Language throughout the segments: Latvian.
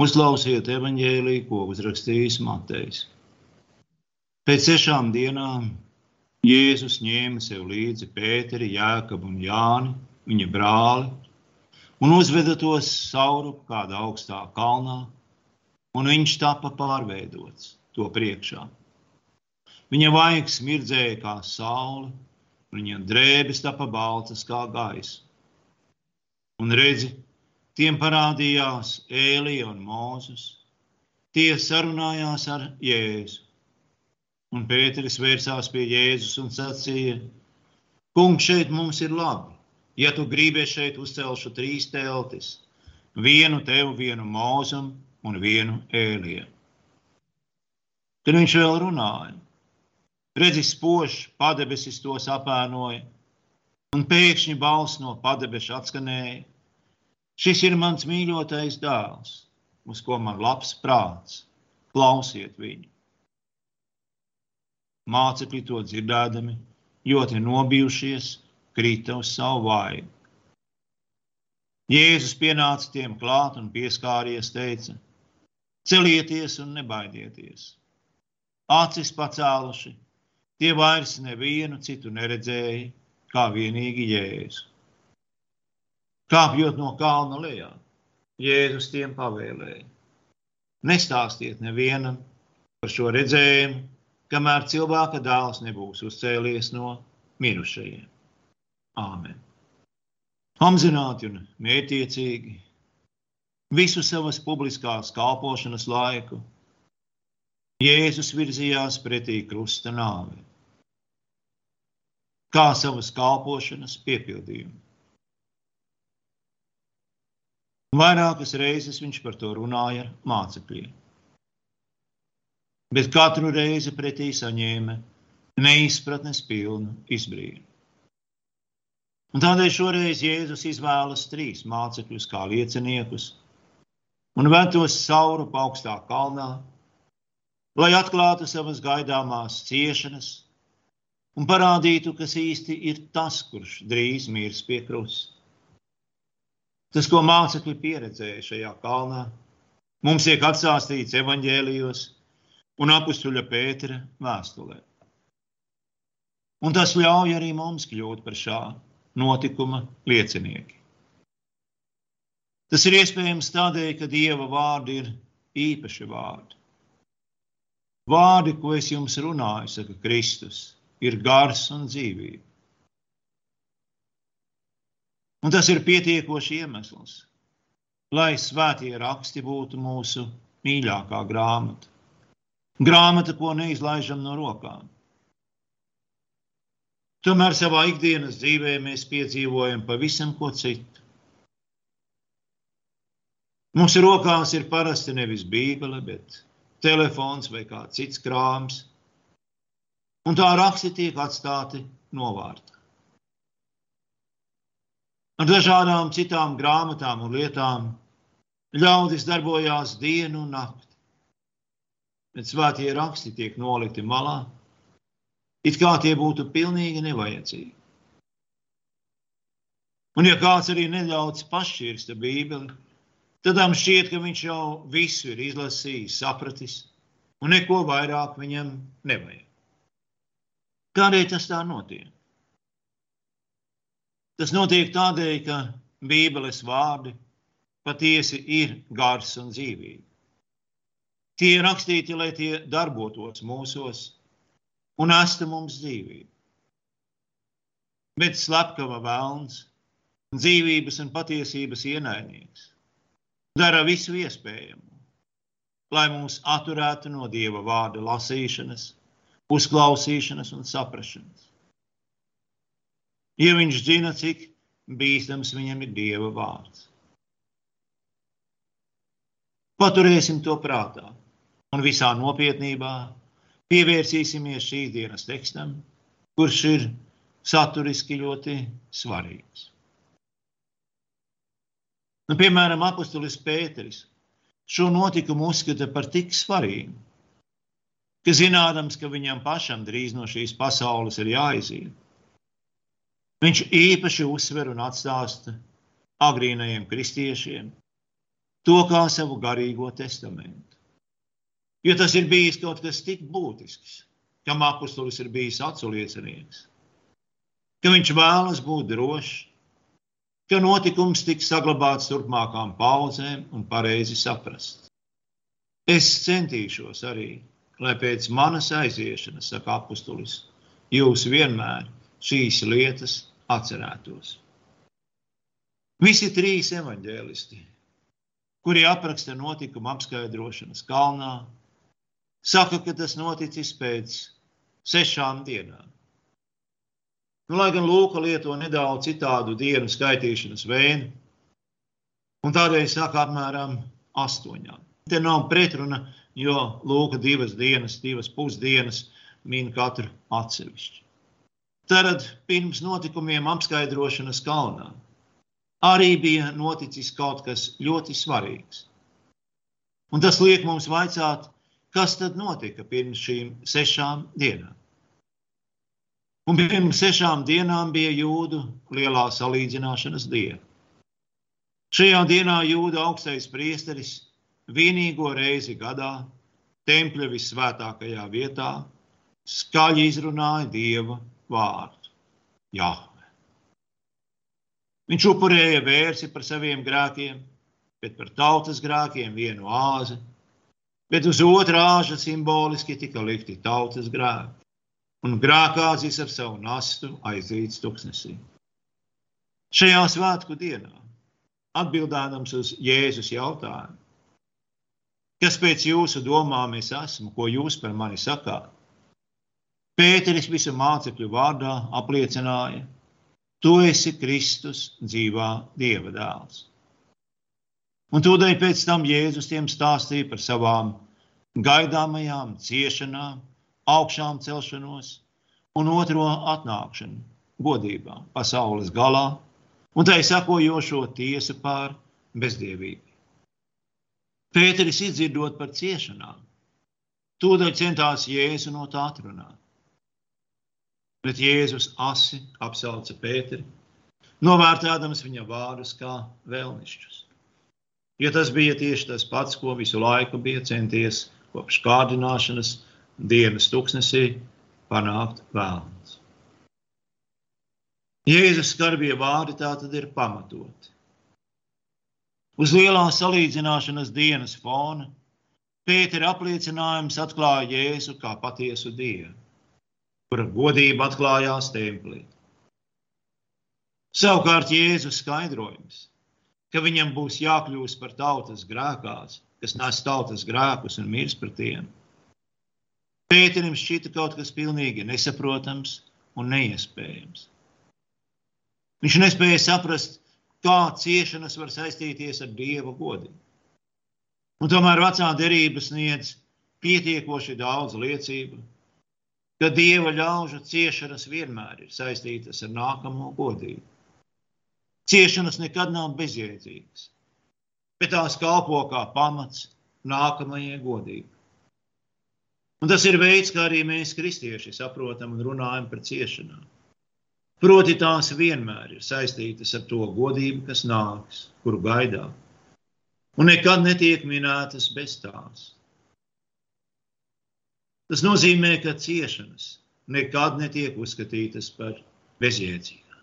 Uzklausiet evaņģēlīju, ko uzrakstījis Matejs. Pēc sešām dienām Jēzus ņēma sev līdzi Pēteri, Jēkabu un Jāni, viņa brāli, un uzveda tos sauru kādā augstā kalnā, un viņš tapa pārveidots to priekšā. Viņa vaigs mirdzēja kā saule, un viņa drēbes tapa baltas kā gaisa. Un redzi, Tiem parādījās Ēlija un Mūzus. Tie sarunājās ar Jēzu. Un Pēteris vērsās pie Jēzus un sacīja: Kungs, šeit mums ir labi. Ja tu gribi šeit uzcelšu trīs teltis, vienu tev, vienu mūzam un vienu ēlijam. Tad viņš vēl runāja. Redzis, spožs padebesis tos apēnoja, un pēkšņi balss no padebeša atskanēja: Šis ir mans mīļotais dēls, uz ko man labs prāts. Klausiet viņu. Mācekļi to dzirdēdami, ļoti nobijušies, krita uz savu vaigu. Jēzus pienāca tiem klāt un pieskāries, teica: Celieties un nebaidieties! Acis pacēluši, tie vairs nevienu citu neredzēja, kā vienīgi Jēzu. Kāpjot no kalna lejā, Jēzus tiem pavēlēja: Nestāstiet nevienam par šo redzējumu, kamēr cilvēka dēls nebūs uzcēlies no mirušajiem. Āmen! Apzināti un mērķiecīgi visu savas publiskās kalpošanas laiku Jēzus virzījās pretī krusta nāvei, kā savas kalpošanas piepildījumu. Vairākas reizes viņš par to runāja ar mācekļiem. Bet katru reizi pretī saņēma neizpratnes pilnu izbrīnu. Un tādēļ šoreiz Jēzus izvēlas trīs mācekļus kā lieciniekus un ved tos sauru augstā kalnā, lai atklātu savas gaidāmās ciešanas un parādītu, kas īsti ir tas, kurš drīz mirs pie krusta. Tas, ko mācekļi pieredzēja šajā kalnā, mums tiek atstāstīts evaņģēlijos un apstuļa Pētera vēstulē. Un tas ļauj arī mums kļūt par šā notikuma liecinieki. Tas ir iespējams tādēļ, ka Dieva vārdi ir īpaši vārdi. Vārdi, ko es jums runāju, saka Kristus, ir gars un dzīvība. Un tas ir pietiekoši iemesls, lai svētie raksti būtu mūsu mīļākā grāmata. Grāmata, ko neizlaižam no rokām. Tomēr savā ikdienas dzīvē mēs piedzīvojam pavisam ko citu. Mūsu rokās ir parasti nevis bībele, bet telefons vai kāds cits krāms, un tā raksti tiek atstāti novārtā ar dažādām citām grāmatām un lietām. Ļaudis darbojās dienu un nakti, bet svētie raksti tiek nolikti malā, it kā tie būtu pilnīgi nevajadzīgi. Un, ja kāds arī nedaudz pašķirsta Bībeli, tad tam šķiet, ka viņš jau visu ir izlasījis, sapratis, un neko vairāk viņam nevajag. Kādēļ tas tā notiek? Tas notiek tādēļ, ka Bībeles vārdi patiesi ir gars un dzīvīgi. Tie ir rakstīti, lai tie darbotos mūsos un nestu mums dzīvību. Bet slepkava vēlns, dzīvības un patiesības ienaidnieks dara visu iespējamo, lai mūs atturētu no Dieva vārda lasīšanas, uzklausīšanas un saprašanas jo viņš zina, cik bīstams viņam ir Dieva vārds. Paturēsim to prātā un visā nopietnībā pievērsīsimies šīs dienas tekstam, kurš ir saturiski ļoti svarīgs. Nu, piemēram, apustulis Pēteris šo notikumu uzskata par tik svarīgu, ka zinādams, ka viņam pašam drīz no šīs pasaules ir jāiziet, Viņš īpaši uzsver un atstāsta agrīnajiem kristiešiem, to kā savu garīgo testamentu. Jo tas ir bijis kaut kas tik būtisks, kam apustulis ir bijis aculiecinieks, ka viņš vēlas būt drošs, ka notikums tiks saglabāts turpmākām paudzēm un pareizi saprast. Es centīšos arī, lai pēc manas aiziešanas, saka apustulis, jūs vienmēr šīs lietas atcerētos. Visi trīs evaņģēlisti, kuri apraksta notikumu apskaidrošanas kalnā, saka, ka tas noticis pēc sešām dienām. Nu, lai gan Lūka lieto nedaudz citādu dienu skaitīšanas veidu, un tādēļ saka apmēram astoņām. Te nav pretruna, jo Lūka divas dienas, divas pusdienas min katru atsevišķi. Tad pirms notikumiem apskaidrošanas kalnā arī bija noticis kaut kas ļoti svarīgs. Un tas liek mums vaicāt, kas tad notika pirms šīm sešām dienām. Un pirms sešām dienām bija jūdu lielā salīdzināšanas diena. Šajā dienā jūda augstais priesteris vienīgo reizi gadā tempļa visvētākajā vietā skaļi izrunāja Dieva vārdu - Jahve. Viņš upurēja vērsi par saviem grēkiem, bet par tautas grēkiem vienu āzi, bet uz otrā āža simboliski tika likti tautas grēki, un grēkāzis ar savu nastu aizīts tuksnesī. Šajā svētku dienā, atbildādams uz Jēzus jautājumu, Kas pēc jūsu domām es esmu, ko jūs par mani sakāt? Pēteris visu mācekļu vārdā apliecināja, tu esi Kristus dzīvā Dieva dēls. Un tūdaļ pēc tam Jēzus tiem stāstīja par savām gaidāmajām ciešanām, augšām celšanos un otro atnākšanu godībā pasaules galā un tai sakojošo tiesu pār bezdievību. Pēteris izdzirdot par ciešanām, tūdaļ centās Jēzu no tā atrunāt. Bet Jēzus asi apsauca Pēteri, novērtēdams viņa vārdus kā vēlnišķus. Jo tas bija tieši tas pats, ko visu laiku bija centies kopš kārdināšanas dienas tuksnesī panākt vēlns. Jēzus skarbie vārdi tā tad ir pamatoti. Uz lielā salīdzināšanas dienas fona Pētera apliecinājums atklāja Jēzu kā patiesu Dievu, kura godība atklājās templī. Savukārt Jēzus skaidrojums, ka viņam būs jākļūst par tautas grēkās, kas nes tautas grēkus un mirs par tiem. Pēterim šķita kaut kas pilnīgi nesaprotams un neiespējams. Viņš nespēja saprast, kā ciešanas var saistīties ar dieva godību. Un tomēr vecā derība sniedz pietiekoši daudz liecību, ka dieva ļaužu ciešanas vienmēr ir saistītas ar nākamo godību. Ciešanas nekad nav bezjēdzīgas, bet tās kalpo kā pamats nākamajai godībai. Un tas ir veids, kā arī mēs, kristieši, saprotam un runājam par ciešanām. Proti, tās vienmēr ir saistītas ar to godību, kas nāks, kuru gaidām, un nekad netiek minētas bez tās. Tas nozīmē, ka ciešanas nekad netiek uzskatītas par bezjēdzīgām.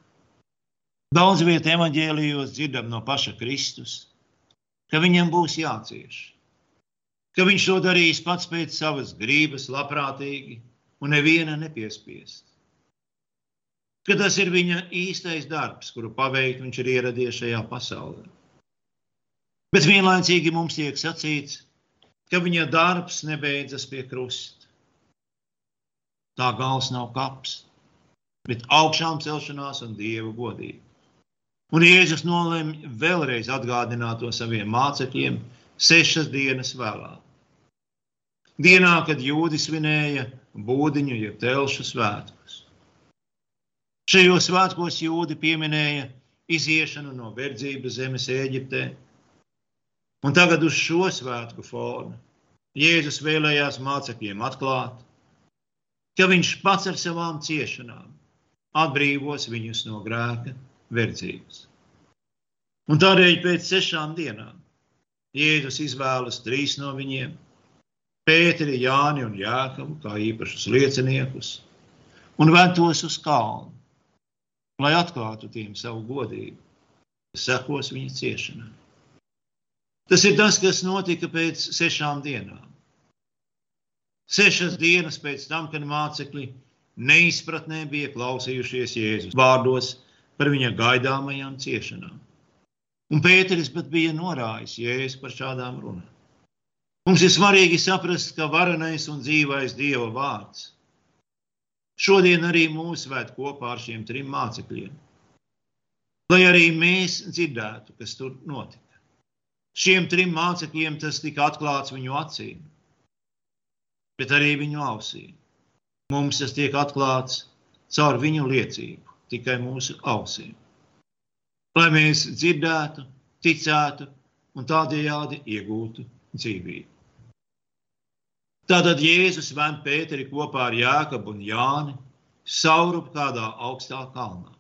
Daudz vietā evanģēlijos dzirdam no paša Kristus, ka viņam būs jācieš, ka viņš to darīs pats pēc savas grības, labprātīgi un neviena nepiespiest ka tas ir viņa īstais darbs, kuru paveikt viņš ir ieradies šajā pasaulē. Bet vienlaicīgi mums tiek sacīts, ka viņa darbs nebeidzas pie krusta. Tā gals nav kaps, bet augšām celšanās un dieva godība. Un Jēzus nolēma vēlreiz atgādināt to saviem mācekļiem sešas dienas vēlāk. Dienā, kad jūdi svinēja būdiņu, jeb telšu svētkus. Šajos svētkos jūdi pieminēja iziešanu no verdzības zemes Eģiptē. Un tagad uz šo svētku fonu Jēzus vēlējās mācekļiem atklāt, ka viņš pats ar savām ciešanām atbrīvos viņus no grēka verdzības. Un tādēļ pēc sešām dienām Jēzus izvēlas trīs no viņiem - Pēteri, Jāni un Jākabu kā īpašus lieciniekus un ved tos uz kalnu, lai atklātu tiem savu godību, kas sekos viņa ciešanai. Tas ir tas, kas notika pēc sešām dienām. Sešas dienas pēc tam, kad mācekļi neizpratnē bija klausījušies Jēzus vārdos par viņa gaidāmajām ciešanām. Un Pēteris pat bija norājis Jēzus par šādām runām. Mums ir svarīgi saprast, ka varenais un dzīvais Dieva vārds šodien arī mūs ved kopā ar šiem trim mācekļiem. Lai arī mēs dzirdētu, kas tur notika. Šiem trim mācekļiem tas tika atklāts viņu acīm, bet arī viņu ausīm. Mums tas tiek atklāts caur viņu liecību, tikai mūsu ausīm lai mēs dzirdētu, ticētu un tādējādi iegūtu dzīvību. Tātad Jēzus vēm Pēteri kopā ar Jākabu un Jāni saurup kādā augstā kalnā,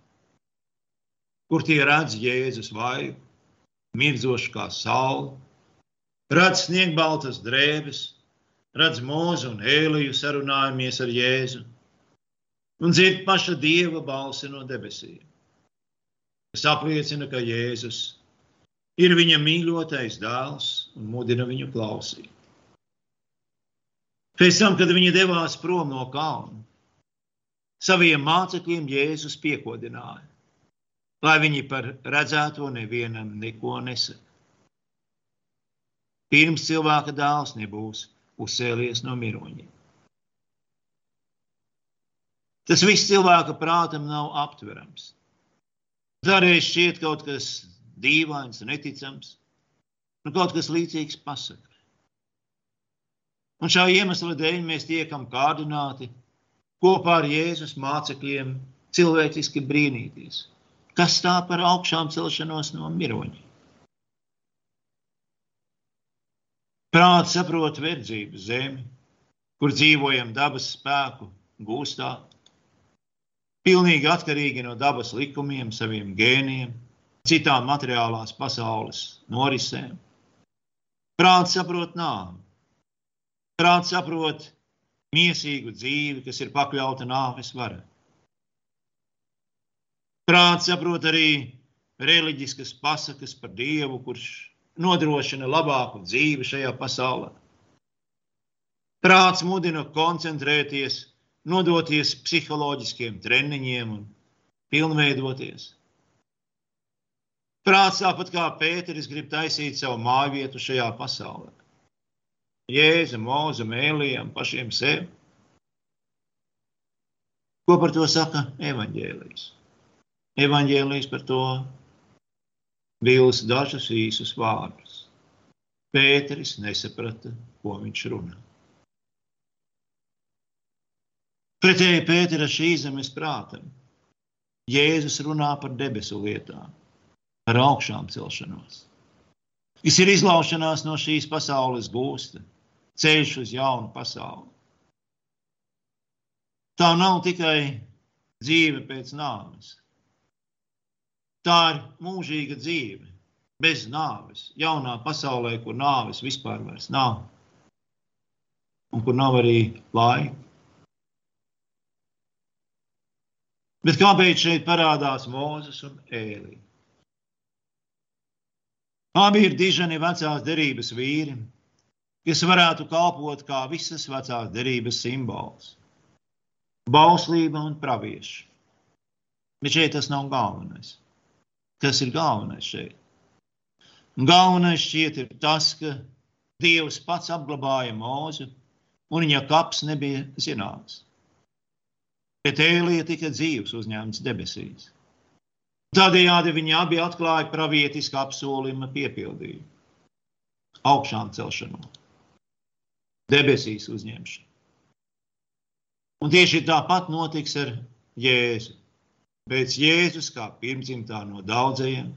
kur tie redz Jēzus vaigu, mirdzošu kā saule, redz sniegbaltas drēbes, redz mūzu un ēliju sarunājamies ar Jēzu un dzird paša Dieva balsi no debesīm kas apliecina, ka Jēzus ir viņa mīļotais dēls un mudina viņu klausīt. Pēc tam, kad viņi devās prom no kalna, saviem mācekļiem Jēzus piekodināja, lai viņi par redzēto nevienam neko nesaka. Pirms cilvēka dēls nebūs uzcēlies no miroņiem. Tas viss cilvēka prātam nav aptverams. Dažreiz šķiet kaut kas dīvains, neticams, nu, kaut kas līdzīgs pasakai. Un šā iemesla dēļ mēs tiekam kārdināti kopā ar Jēzus mācekļiem cilvēciski brīnīties. Kas tā par augšām celšanos no miroņa? Prāts saprot verdzību zemi, kur dzīvojam dabas spēku gūstā, pilnīgi atkarīgi no dabas likumiem, saviem gēniem, citām materiālās pasaules norisēm. Prāts saprot nāvi. Prāts saprot mīsīgu dzīvi, kas ir pakļauta nāves varai. Prāts saprot arī reliģiskas pasakas par Dievu, kurš nodrošina labāku dzīvi šajā pasaulē. Prāts mudina koncentrēties nodoties psiholoģiskiem treniņiem un pilnveidoties. Prāts tāpat kā Pēteris grib taisīt savu māju vietu šajā pasaulē. Jēza, Mūza, Mēlijam, pašiem sev. Ko par to saka evaņģēlijs? Evaņģēlijs par to vils dažus īsus vārdus. Pēteris nesaprata, ko viņš runā. Pretēji Pētera šī zemes prātam, Jēzus runā par debesu lietām, par augšām celšanos. Tas ir izlaušanās no šīs pasaules gūsta, ceļš uz jaunu pasauli. Tā nav tikai dzīve pēc nāves. Tā ir mūžīga dzīve, bez nāves, jaunā pasaulē, kur nāves vispār nav. Un kur nav arī laika. Bet kāpēc šeit parādās Mozus un Ēlija? Abi ir dižani vecās derības vīri, kas varētu kalpot kā visas vecās derības simbols - bauslība un pravieši. Bet šeit tas nav galvenais. Kas ir galvenais šeit? Galvenais šķiet ir tas, ka Dievs pats apglabāja mūzu, un viņa kaps nebija zināms bet Ēlija tika dzīves uzņemts debesīs. Tādējādi viņi abi atklāja pravietisku apsolījuma piepildījumu, augšām celšanos, debesīs uzņemšanu. Un tieši tāpat notiks ar Jēzu. Pēc Jēzus kā pirmdzimtā no daudzajiem,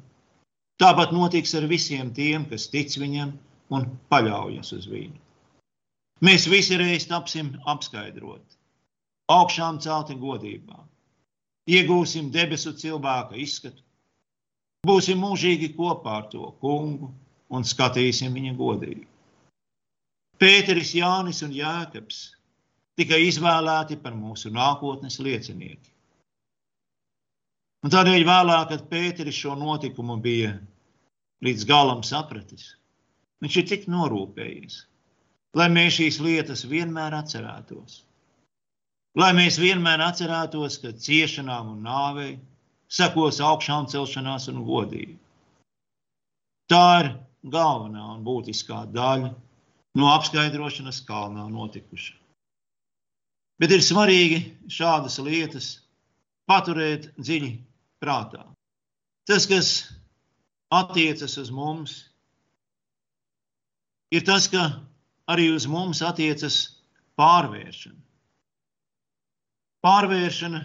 tāpat notiks ar visiem tiem, kas tic viņam un paļaujas uz viņu. Mēs visi reiz tapsim apskaidroti augšām celti godībā. Iegūsim debesu cilvēka izskatu, būsim mūžīgi kopā ar to kungu un skatīsim viņa godību. Pēteris, Jānis un Jēkabs tika izvēlēti par mūsu nākotnes liecinieki. Un tādēļ vēlāk, kad Pēteris šo notikumu bija līdz galam sapratis, viņš ir tik norūpējies, lai mēs šīs lietas vienmēr atcerētos. Lai mēs vienmēr atcerētos, ka ciešanām un nāvei sekos augšām celšanās un godība. Tā ir galvenā un būtiskā daļa no apskaidrošanas kalnā notikušā. Bet ir svarīgi šādas lietas paturēt dziļi prātā. Tas, kas attiecas uz mums, ir tas, ka arī uz mums attiecas pārvēršana. Pārvēršana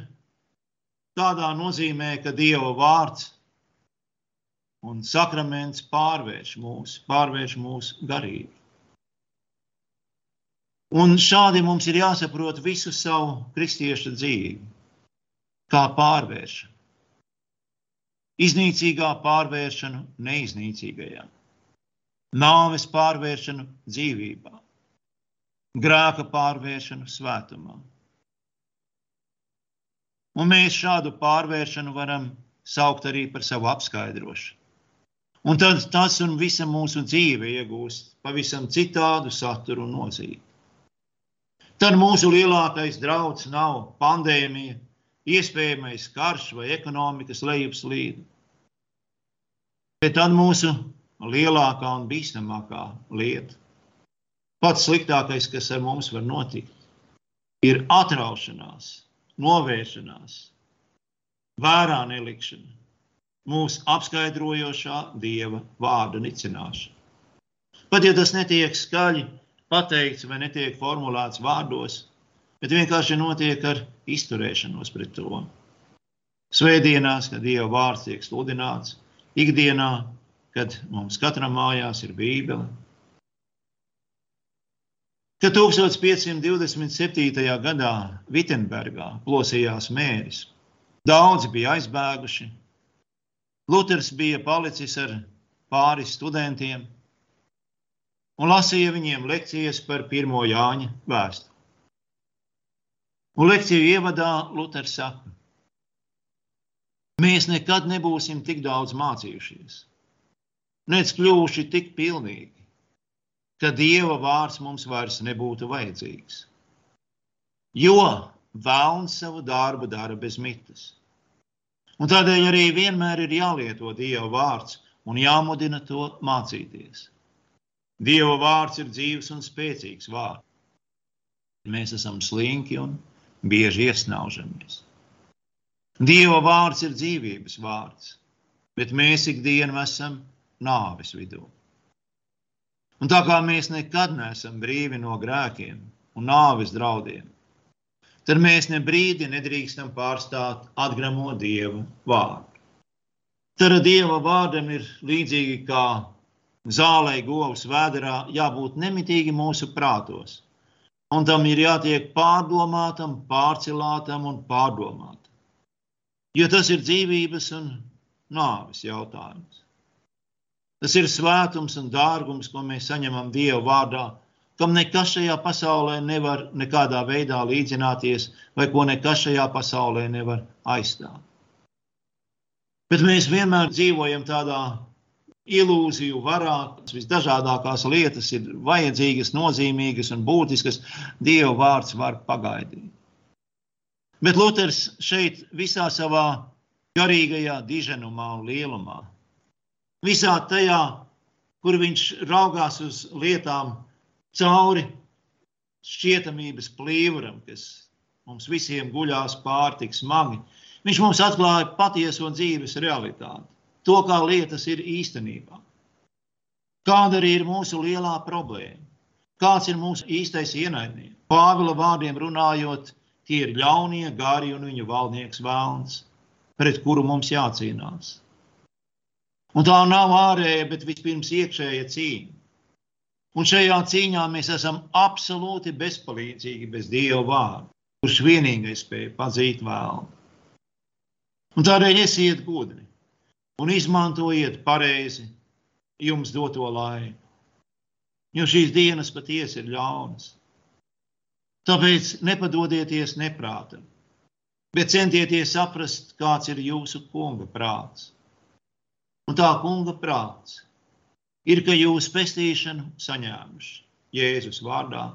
tādā nozīmē, ka Dieva vārds un sakraments pārvērš mūs, pārvērš mūsu garību. Un šādi mums ir jāsaprot visu savu kristiešu dzīvi, kā pārvēršana. Iznīcīgā pārvēršana neiznīcīgajā nāves pārvēršanu dzīvībā, grēka pārvēršanu svētumā. Un mēs šādu pārvēršanu varam saukt arī par savu apskaidrošanu. Un tad tas un visa mūsu dzīve iegūst pavisam citādu saturu un nozīmi. Tad mūsu lielākais draudz nav pandēmija, iespējamais karš vai ekonomikas lejupslīde. Bet tad mūsu lielākā un bīstamākā lieta. Pats sliktākais, kas ar mums var notikt, ir atraušanās, novēršanās, vērā nelikšana, mūsu apskaidrojošā dieva vārda nicināšana. Pat ja tas netiek skaļi pateikts vai netiek formulēts vārdos, bet vienkārši notiek ar izturēšanos pret to. Svētdienās, kad Dieva vārds tiek sludināts, ikdienā kad mums katram mājās ir Bībele. Kad 1527. gadā Vitsenburgā plosījās mēris, daudzi bija aizbēguši. Luters bija palicis ar pāris studentiem un lasīja viņiem lekcijas par pirmo Jāņa vēstuli. Un lekciju ievadā Luters saka, mēs nekad nebūsim tik daudz mācījušies nec kļuvuši tik pilnīgi, ka Dieva vārds mums vairs nebūtu vajadzīgs. Jo vēlns savu darbu dara bez mitas. Un tādēļ arī vienmēr ir jālieto Dieva vārds un jāmudina to mācīties. Dieva vārds ir dzīves un spēcīgs vārds. Mēs esam slinki un bieži iesnaužamies. Dieva vārds ir dzīvības vārds, bet mēs ikdienu esam nāves vidū. Un tā kā mēs nekad neesam brīvi no grēkiem un nāves draudiem, tad mēs ne brīdi nedrīkstam pārstāt atgramo Dieva vārdu. Tad Dieva vārdam ir līdzīgi kā zālē govs vēderā, jābūt nemitīgi mūsu prātos. Un tam ir jātiek pārdomātam, pārcilātam un pārdomātam. Jo tas ir dzīvības un nāves jautājums. Tas ir svētums un dārgums, ko mēs saņemam Dieva vārdā, kam nekas šajā pasaulē nevar nekādā veidā līdzināties, vai ko nekas šajā pasaulē nevar aizstāt. Bet mēs vienmēr dzīvojam tādā ilūziju varā, visdažādākās lietas ir vajadzīgas, nozīmīgas un būtiskas. Dieva vārds var pagaidīt. Bet Luters šeit visā savā garīgajā diženumā un lielumā visā tajā, kur viņš raugās uz lietām cauri šķietamības plīvuram, kas mums visiem guļās pār tik smagi. Viņš mums atklāja patieso dzīves realitāti, to, kā lietas ir īstenībā. Kāda arī ir mūsu lielā problēma? Kāds ir mūsu īstais ienaidnieks? Pāvila vārdiem runājot, tie ir ļaunie, gari un viņu valdnieks vēlns, pret kuru mums jācīnās. Un tā nav ārēja, bet vispirms iekšēja cīņa. Un šajā cīņā mēs esam absolūti bezpalīdzīgi bez Dieva vārda, kurš vienīgais spēja pazīt vēlnu. Un tādēļ esiet gudri un izmantojiet pareizi jums doto laiku. Jo šīs dienas patiesi ir ļaunas. Tāpēc nepadodieties neprātam, bet centieties saprast, kāds ir jūsu kunga prāts. Un tā kunga prāts ir, ka jūs pestīšanu saņēmuši Jēzus vārdā,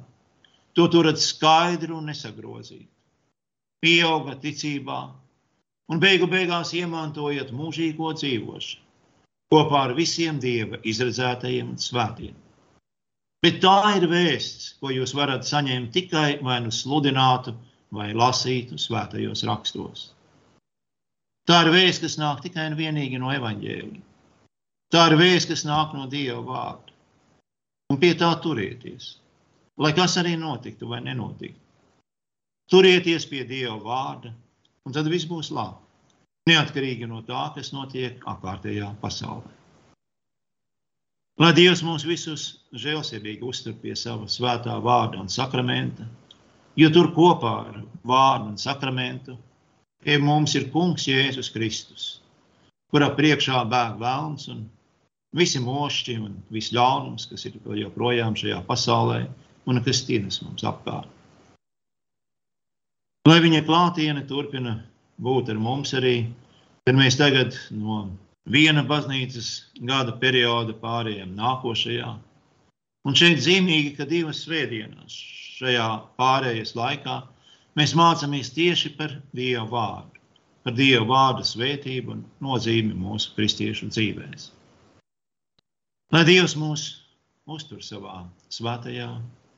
to turat skaidru un nesagrozītu. Pieauga ticībā un beigu beigās iemantojat mūžīgo dzīvošanu kopā ar visiem Dieva izredzētajiem un svētiem. Bet tā ir vēsts, ko jūs varat saņemt tikai vai nu sludinātu, vai lasītu svētajos rakstos. Tā ir vēsts, kas nāk tikai un vienīgi no evaņģēlija. Tā ir vēsts, kas nāk no Dieva vārda. Un pie tā turieties, lai kas arī notiktu vai nenotiktu. Turieties pie Dieva vārda, un tad viss būs labi. Neatkarīgi no tā, kas notiek apkārtējā pasaulē. Lai Dievs mūs visus žēlsirdīgi uztur pie sava svētā vārda un sakramenta, jo tur kopā ar vārdu un sakramentu pie mums ir Kungs Jēzus Kristus, kurā priekšā bēg vēlns un visi mošķi un viss ļaunums, kas ir joprojām šajā pasaulē un kas tīnas mums apkārt. Lai viņa klātiene turpina būt ar mums arī, tad mēs tagad no viena baznīcas gada perioda pārējiem nākošajā. Un šeit zīmīgi, ka divas svētdienas šajā pārējais laikā mēs mācāmies tieši par Dieva vārdu, par Dieva vārdu svētību un nozīmi mūsu kristiešu dzīvēm. Lai Dievs mūs uztur savā svētajā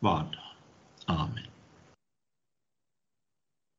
vārdā. Āmen!